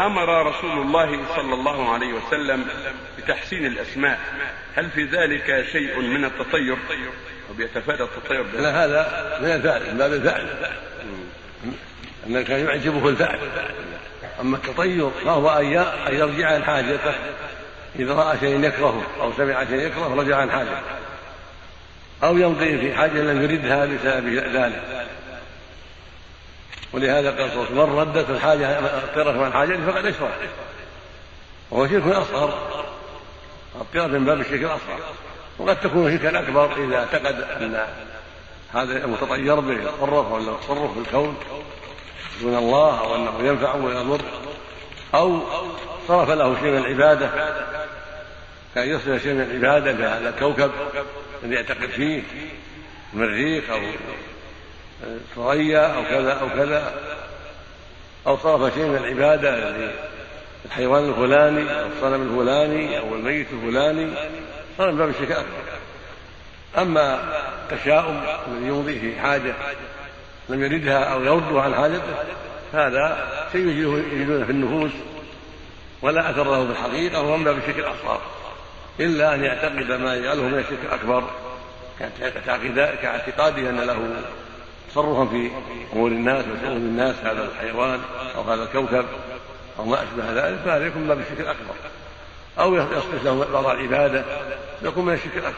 أمر رسول الله صلى الله عليه وسلم بتحسين الأسماء. هل في ذلك شيء من التطير؟ وبيتفادى التطير لا هذا من الفعل من باب الفعل ان كان يعجبه الفعل أما التطير فهو أن يرجع عن حاجته إذا رأى شيء يكرهه أو سمع شيء يكرهه رجع عن حاجته أو يمضي في حاجة لم يردها بسبب ذلك. ولهذا قال صلى الله عليه وسلم من ردت الحاجة الطرف عن حاجته فقد أشرك. وهو شرك أصغر. الطرف من باب الشرك الأصغر. وقد تكون شركا أكبر إذا اعتقد أن هذا المتطير به يتصرف ولا يتصرف في الكون دون الله أو أنه ينفع ويضر أو صرف له شيء من العبادة كأن يصرف شيء من العبادة لهذا الكوكب الذي يعتقد فيه المريخ أو ثريا أو كذا أو كذا أو صرف شيء من العبادة للحيوان الفلاني أو الصنم الفلاني أو الميت الفلاني صار من باب الشرك أما التشاؤم الذي يمضي في حاجة لم يردها أو يردها عن حاجته هذا شيء يجدونه في النفوس ولا اثر له في الحقيقة وهو من باب الشرك الأصغر. إلا أن يعتقد ما يجعله من الشرك الأكبر كاعتقاده أن له تصرفا في أمور الناس وشؤون الناس هذا الحيوان أو هذا الكوكب أو ما أشبه ذلك فهذا يكون من باب الشرك الأكبر. أو يصرف له بعض العبادة يكون من الشرك الأكبر.